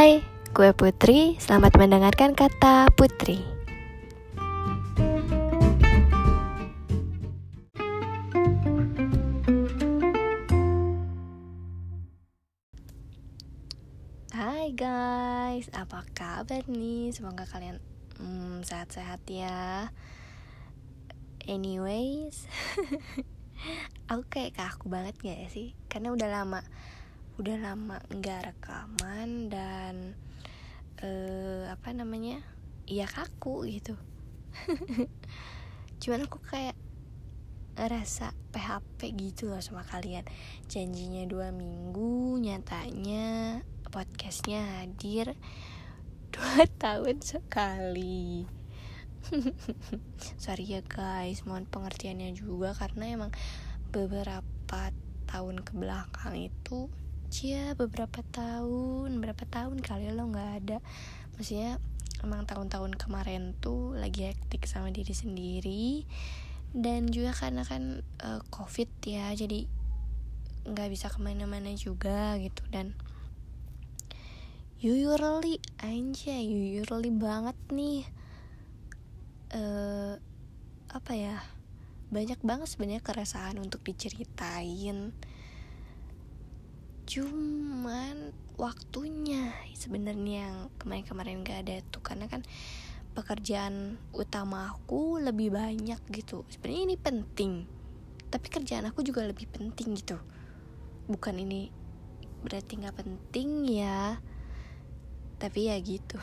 Hai, gue Putri. Selamat mendengarkan kata Putri. Hai guys, apa kabar nih? Semoga kalian hmm, sehat-sehat ya. Anyways, aku kayak kaku banget gak sih? Karena udah lama udah lama nggak rekaman dan uh, apa namanya ya kaku gitu. Cuman aku kayak ngerasa PHP gitu loh sama kalian. Janjinya dua minggu nyatanya podcastnya hadir dua tahun sekali. Sorry ya guys mohon pengertiannya juga karena emang beberapa tahun ke belakang itu ya beberapa tahun berapa tahun kali lo nggak ada. Maksudnya emang tahun-tahun kemarin tuh lagi hektik sama diri sendiri dan juga karena kan uh, covid ya jadi nggak bisa ke mana-mana juga gitu dan usually aja usually banget nih. Uh, apa ya banyak banget sebenarnya keresahan untuk diceritain cuman waktunya sebenarnya yang kemarin-kemarin gak ada tuh. Karena kan pekerjaan utama aku lebih banyak gitu. Sebenarnya ini penting tapi kerjaan aku juga lebih penting gitu. Bukan ini berarti nggak penting ya tapi ya gitu.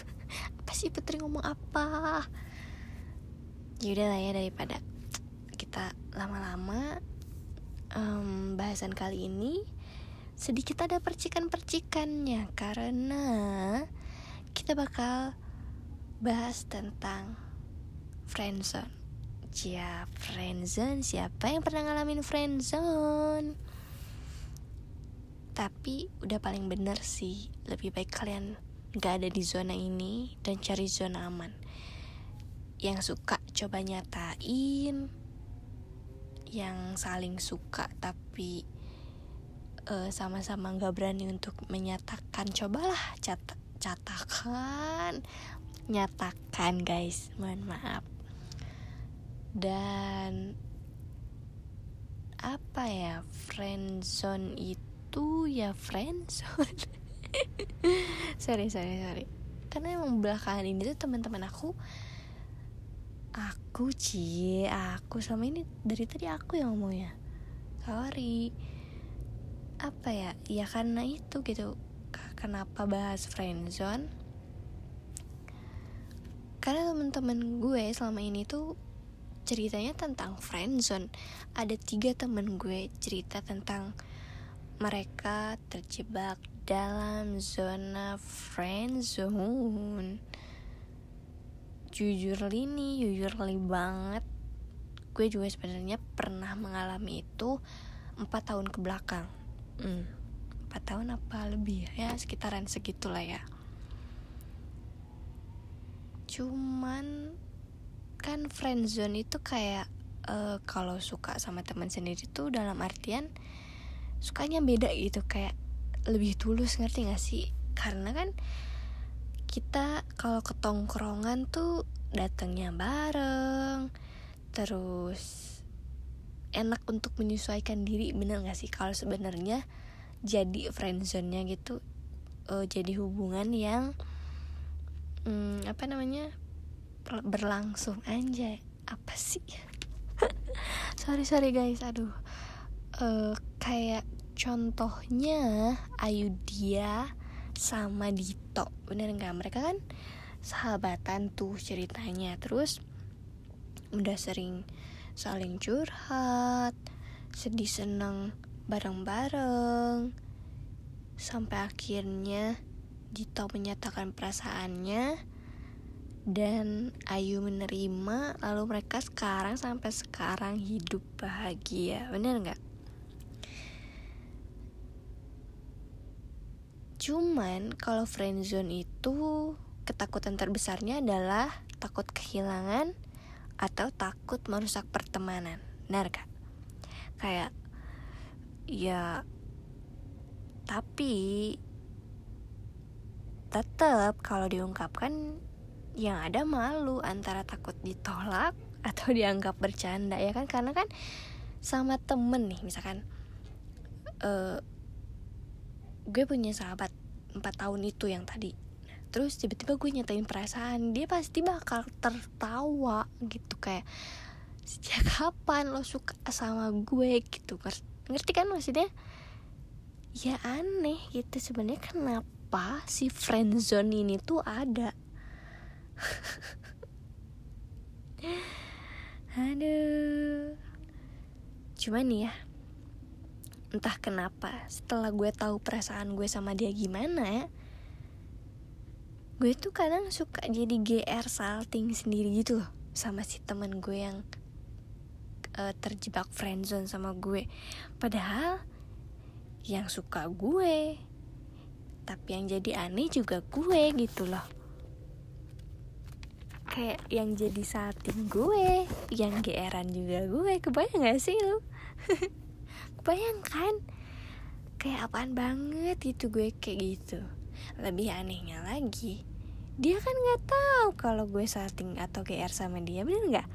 Apa sih Putri ngomong apa? Yaudah lah ya daripada kita lama-lama um, bahasan kali ini sedikit ada percikan-percikannya karena kita bakal bahas tentang friendzone. Ya, friendzone siapa yang pernah ngalamin friendzone? Tapi udah paling bener sih, lebih baik kalian gak ada di zona ini dan cari zona aman. Yang suka coba nyatain, yang saling suka tapi uh, sama-sama nggak berani untuk menyatakan cobalah cat catakan nyatakan guys. Mohon maaf. Dan apa ya friendzone itu ya friendzone. Sorry sorry sorry. Karena emang belakangan ini tuh teman-teman aku aku cie aku sama ini dari tadi aku yang ngomongnya. Sorry apa ya? Ya karena itu gitu. Kenapa bahas friendzone? Karena teman-teman gue selama ini tuh ceritanya tentang friendzone. Ada tiga temen gue cerita tentang mereka terjebak dalam zona friendzone. Jujur ini jujur banget. Gue juga sebenarnya pernah mengalami itu empat tahun ke belakang hmm, 4 tahun apa lebih ya, ya sekitaran segitulah ya. Cuman kan friendzone itu kayak uh, kalau suka sama teman sendiri tuh dalam artian sukanya beda gitu kayak lebih tulus ngerti gak sih? Karena kan kita kalau ketongkrongan tuh datangnya bareng terus enak untuk menyesuaikan diri bener gak sih? Kalau sebenarnya jadi friendzone-nya gitu uh, jadi hubungan yang um, apa namanya berlangsung aja apa sih? Sorry sorry guys aduh. Uh, kayak contohnya Ayudia sama Dito bener nggak? Mereka kan sahabatan tuh ceritanya. Terus udah sering saling curhat, sedih senang bareng-bareng, sampai akhirnya Dito menyatakan perasaannya dan Ayu menerima lalu mereka sekarang sampai sekarang hidup bahagia. Bener nggak? Cuman kalau friendzone itu ketakutan terbesarnya adalah takut kehilangan atau takut merusak pertemanan benar gak kayak ya tapi tetap kalau diungkapkan yang ada malu antara takut ditolak atau dianggap bercanda ya kan? Karena kan sama temen nih misalkan uh, gue punya sahabat empat tahun itu yang tadi terus tiba-tiba gue nyatain perasaan dia pasti bakal tertawa gitu kayak sejak kapan lo suka sama gue? gitu. Ngerti kan maksudnya? Ya aneh gitu. Sebenarnya kenapa si friendzone ini tuh ada? Aduh. Cuman ya entah kenapa setelah gue tahu perasaan gue sama dia gimana ya gue tuh kadang suka jadi GR salting sendiri gitu loh sama si temen gue yang uh, terjebak friendzone sama gue. Padahal yang suka gue tapi yang jadi aneh juga gue gitu loh. Kayak yang jadi salting gue yang geran juga gue. Kebayang gak sih lu? Kebayang kan? Kayak apaan banget gitu gue kayak gitu lebih anehnya lagi dia kan nggak tahu kalau gue salting atau GR sama dia bener nggak?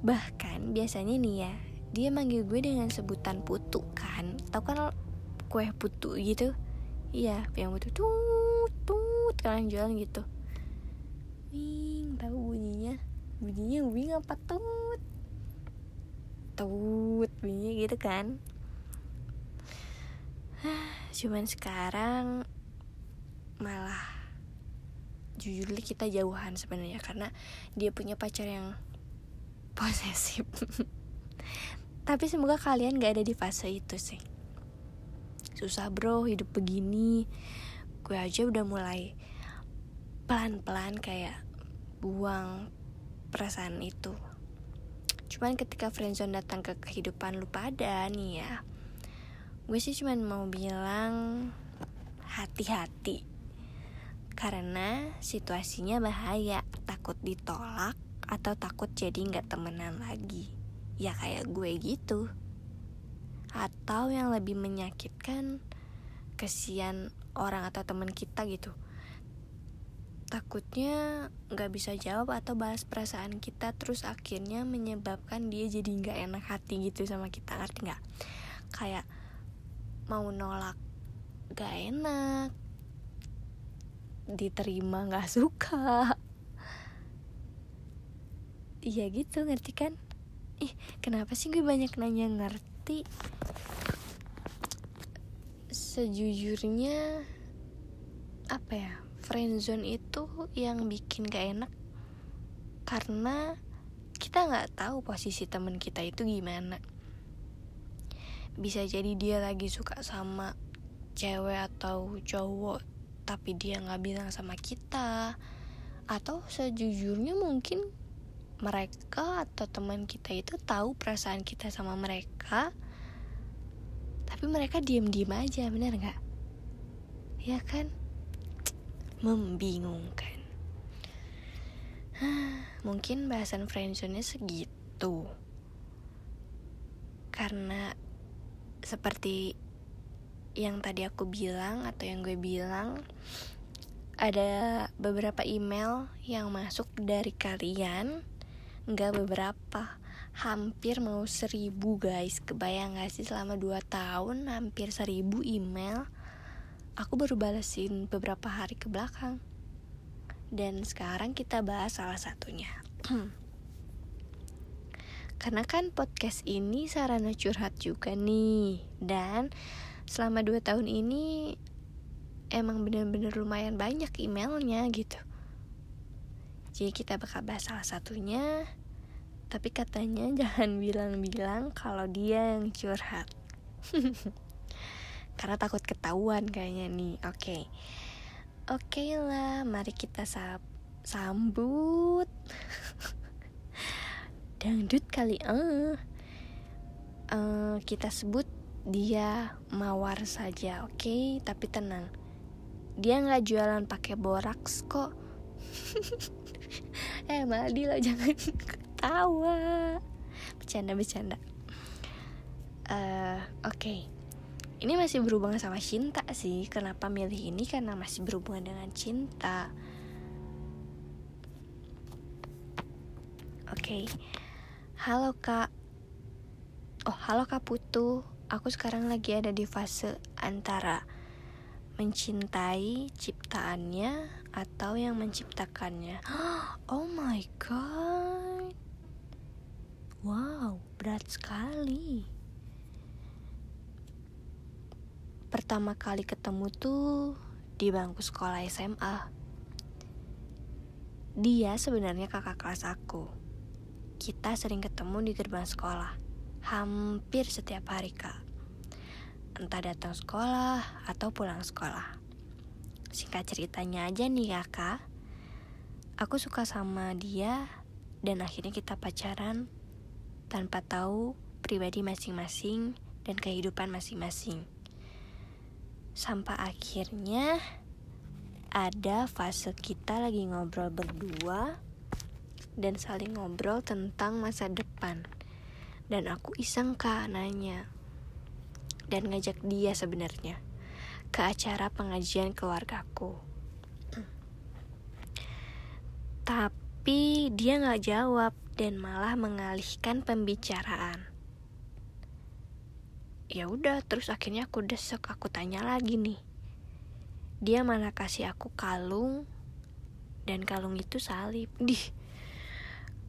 Bahkan biasanya nih ya Dia manggil gue dengan sebutan putu kan? Tau kan kue putu gitu? Iya yang putu tut tut Kalian jualan gitu. Wing tahu bunyinya? Bunyinya wing apa tut? Tut bunyinya gitu kan? Cuman sekarang Malah jujur kita jauhan sebenarnya karena dia punya pacar yang posesif. Tapi semoga kalian gak ada di fase itu sih. Susah bro hidup begini. Gue aja udah mulai pelan-pelan kayak buang perasaan itu. Cuman ketika friendzone datang ke kehidupan lu pada nih ya gue sih cuman mau bilang hati-hati karena situasinya bahaya. Takut ditolak atau takut jadi nggak temenan lagi. Ya kayak gue gitu. Atau yang lebih menyakitkan kesian orang atau teman kita gitu. Takutnya nggak bisa jawab atau bahas perasaan kita terus akhirnya menyebabkan dia jadi nggak enak hati gitu sama kita. Ngerti nggak? Kayak mau nolak gak enak diterima nggak suka. Iya gitu ngerti kan? Ih kenapa sih gue banyak nanya ngerti? Sejujurnya apa ya friendzone itu yang bikin gak enak? Karena kita nggak tahu posisi temen kita itu gimana. Bisa jadi dia lagi suka sama cewek atau cowok tapi dia nggak bilang sama kita. Atau sejujurnya mungkin mereka atau teman kita itu tahu perasaan kita sama mereka tapi mereka diem-diem aja bener nggak? Ya kan? Membingungkan. Mungkin bahasan friendzone segitu. Karena seperti yang tadi aku bilang atau yang gue bilang ada beberapa email yang masuk dari kalian. Nggak beberapa hampir mau seribu guys. Kebayang gak sih selama dua tahun hampir seribu email. Aku baru balesin beberapa hari ke belakang. Dan sekarang kita bahas salah satunya. Karena kan podcast ini sarana curhat juga nih. Dan selama dua tahun ini emang bener-bener lumayan banyak emailnya gitu jadi kita bakal bahas salah satunya Tapi katanya jangan bilang-bilang kalau dia yang curhat Karena takut ketahuan kayaknya nih Oke okay. Oke okay lah mari kita sab sambut Dangdut kali uh. uh Kita sebut dia mawar saja oke? Okay? Tapi tenang. Dia nggak jualan pakai boraks kok. Eh Madila jangan ketawa. Bercanda bercanda uh, oke. Okay. ini masih berhubungan sama cinta sih. Kenapa milih ini? Karena masih berhubungan dengan cinta. Oke. Okay. halo kak. Oh halo kak Putu aku sekarang lagi ada di fase antara mencintai ciptaannya atau yang menciptakannya. Oh my god. Wow, berat sekali. Pertama kali ketemu tuh di bangku sekolah SMA. Dia sebenarnya kakak kelas aku. Kita sering ketemu di gerbang sekolah. Hampir setiap hari, Kak entah datang sekolah atau pulang sekolah. Singkat ceritanya aja nih kakak, aku suka sama dia dan akhirnya kita pacaran tanpa tahu pribadi masing-masing dan kehidupan masing-masing. Sampai akhirnya ada fase kita lagi ngobrol berdua dan saling ngobrol tentang masa depan. Dan aku iseng kak nanya, dan ngajak dia sebenarnya ke acara pengajian keluargaku. Tapi dia nggak jawab dan malah mengalihkan pembicaraan. Ya udah, terus akhirnya aku desek, aku tanya lagi nih. Dia mana kasih aku kalung dan kalung itu salib. Dih,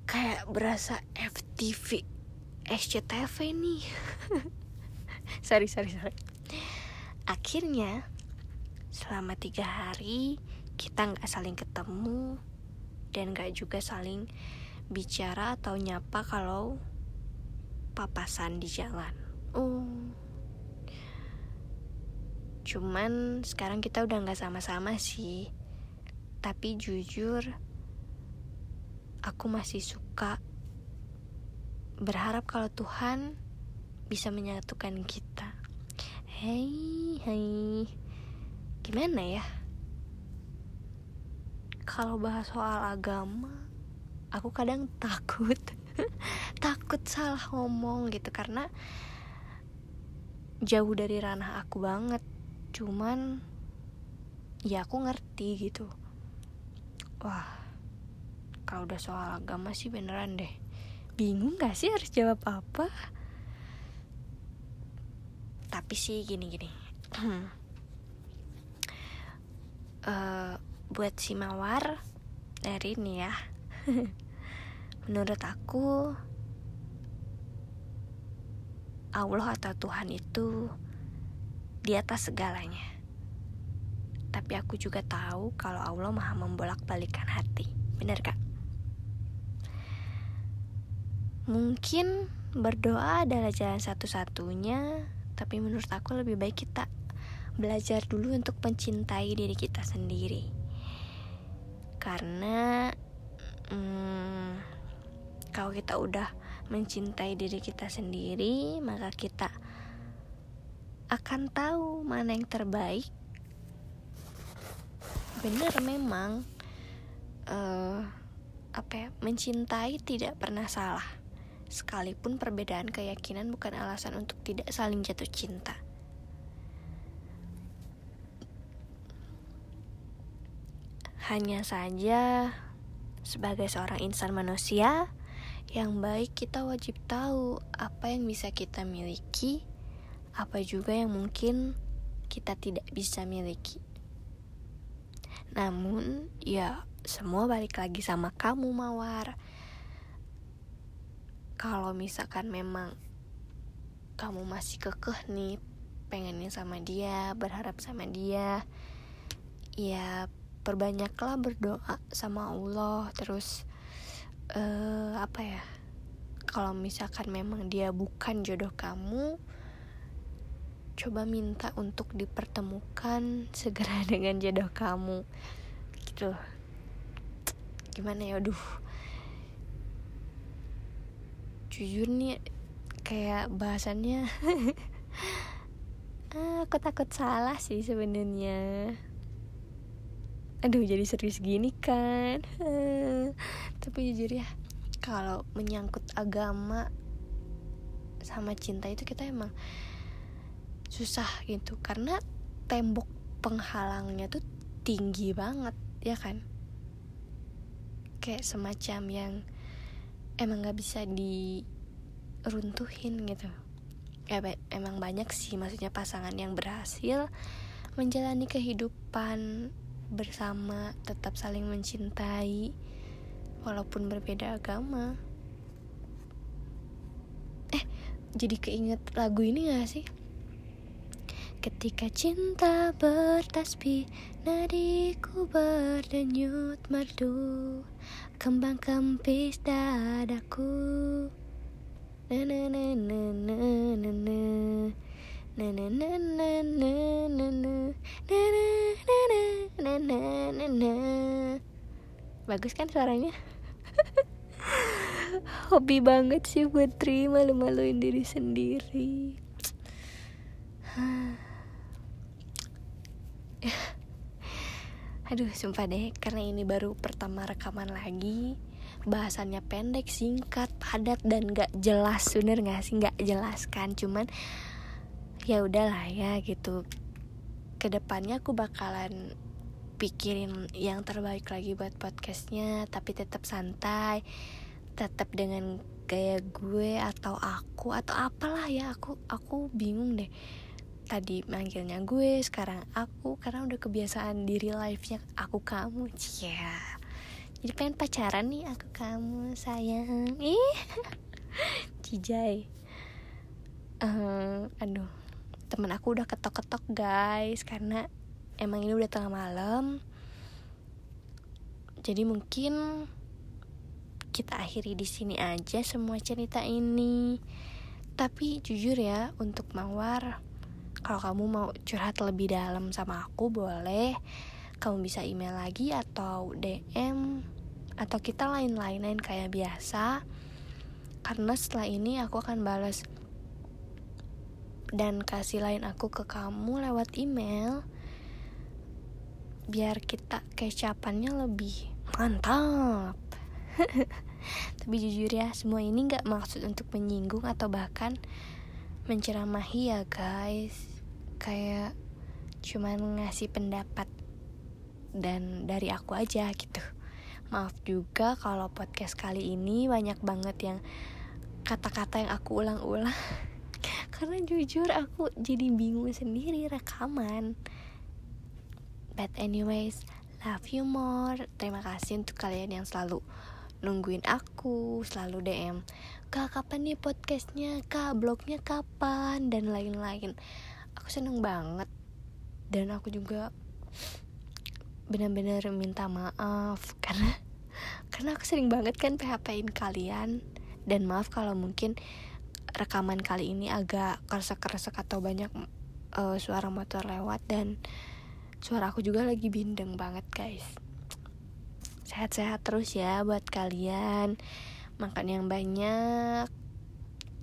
kayak berasa FTV, SCTV nih. sorry sorry sorry akhirnya selama tiga hari kita nggak saling ketemu dan nggak juga saling bicara atau nyapa kalau papasan di jalan. Oh. Cuman sekarang kita udah nggak sama-sama sih. Tapi jujur, aku masih suka berharap kalau Tuhan bisa menyatukan kita. Hei, hei, gimana ya? Kalau bahas soal agama, aku kadang takut, takut salah ngomong gitu karena jauh dari ranah aku banget. Cuman ya aku ngerti gitu. Wah, kalau udah soal agama sih beneran deh. Bingung gak sih harus jawab apa? tapi sih gini gini. Uh, buat si mawar dari ini ya. Menurut aku Allah atau Tuhan itu di atas segalanya. Tapi aku juga tahu kalau Allah maha membolak-balikan hati. Benar kak mungkin berdoa adalah jalan satu-satunya tapi menurut aku lebih baik kita belajar dulu untuk mencintai diri kita sendiri. Karena hmm, kalau kita udah mencintai diri kita sendiri maka kita akan tahu mana yang terbaik. Benar memang uh, apa ya mencintai tidak pernah salah sekalipun perbedaan keyakinan bukan alasan untuk tidak saling jatuh cinta. Hanya saja, sebagai seorang insan manusia yang baik, kita wajib tahu apa yang bisa kita miliki, apa juga yang mungkin kita tidak bisa miliki. Namun, ya, semua balik lagi sama kamu, Mawar kalau misalkan memang kamu masih kekeh nih pengennya sama dia berharap sama dia ya perbanyaklah berdoa sama Allah. Terus uh, apa ya kalau misalkan memang dia bukan jodoh kamu coba minta untuk dipertemukan segera dengan jodoh kamu. Gitu gimana ya? Aduh jujur nih kayak bahasannya ah, aku takut salah sih sebenarnya. Aduh jadi serius gini kan? Tapi jujur ya kalau menyangkut agama sama cinta itu kita emang susah gitu. Karena tembok penghalangnya tuh tinggi banget ya kan? Kayak semacam yang emang nggak bisa diruntuhin gitu. Ya emang banyak sih maksudnya pasangan yang berhasil menjalani kehidupan bersama tetap saling mencintai walaupun berbeda agama. Eh jadi keinget lagu ini gak sih? Ketika cinta bertasbih Nadiku berdenyut merdu Kembang kempis dadaku bagus kan suaranya hobi banget sih Putri malu-maluin diri sendiri Aduh sumpah deh karena ini baru pertama rekaman lagi Bahasannya pendek, singkat, padat dan gak jelas Bener gak sih? Gak jelas kan Cuman ya udahlah ya gitu Ke depannya aku bakalan pikirin yang terbaik lagi buat podcastnya Tapi tetap santai Tetap dengan gaya gue atau aku atau apalah ya aku aku bingung deh tadi manggilnya gue sekarang aku karena udah kebiasaan diri live nya aku kamu. Cia jadi pengen pacaran nih aku kamu sayang. Ih. Cijai uh, aduh. Temen aku udah ketok-ketok guys karena emang ini udah tengah malam. Jadi mungkin kita akhiri di sini aja semua cerita ini. Tapi jujur ya untuk mawar kalau kamu mau curhat lebih dalam sama aku boleh. Kamu bisa email lagi atau DM atau kita lain-lain kayak biasa. Karena setelah ini aku akan balas dan kasih lain aku ke kamu lewat email biar kita kecapannya lebih mantap. Tapi jujur ya semua ini gak maksud untuk menyinggung atau bahkan menceramahi ya guys kayak cuman ngasih pendapat dan dari aku aja gitu. Maaf juga kalau podcast kali ini banyak banget yang kata-kata yang aku ulang-ulang. Karena jujur aku jadi bingung sendiri rekaman. But anyways love you more. Terima kasih untuk kalian yang selalu nungguin aku selalu DM kak kapan nih podcastnya? Kak blognya kapan? dan lain-lain aku seneng banget. Dan aku juga benar-benar minta maaf karena karena aku sering banget kan PHP-in kalian. Dan maaf kalau mungkin rekaman kali ini agak keresek-keresek atau banyak uh, suara motor lewat dan suara aku juga lagi bindeng banget guys. Sehat-sehat terus ya buat kalian. Makan yang banyak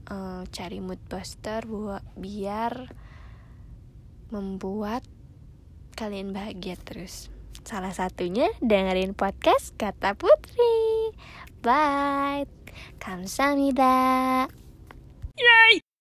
uh, cari mood booster buat biar membuat kalian bahagia terus. Salah satunya dengerin podcast kata putri. Bye. Kamsahamnida. Yay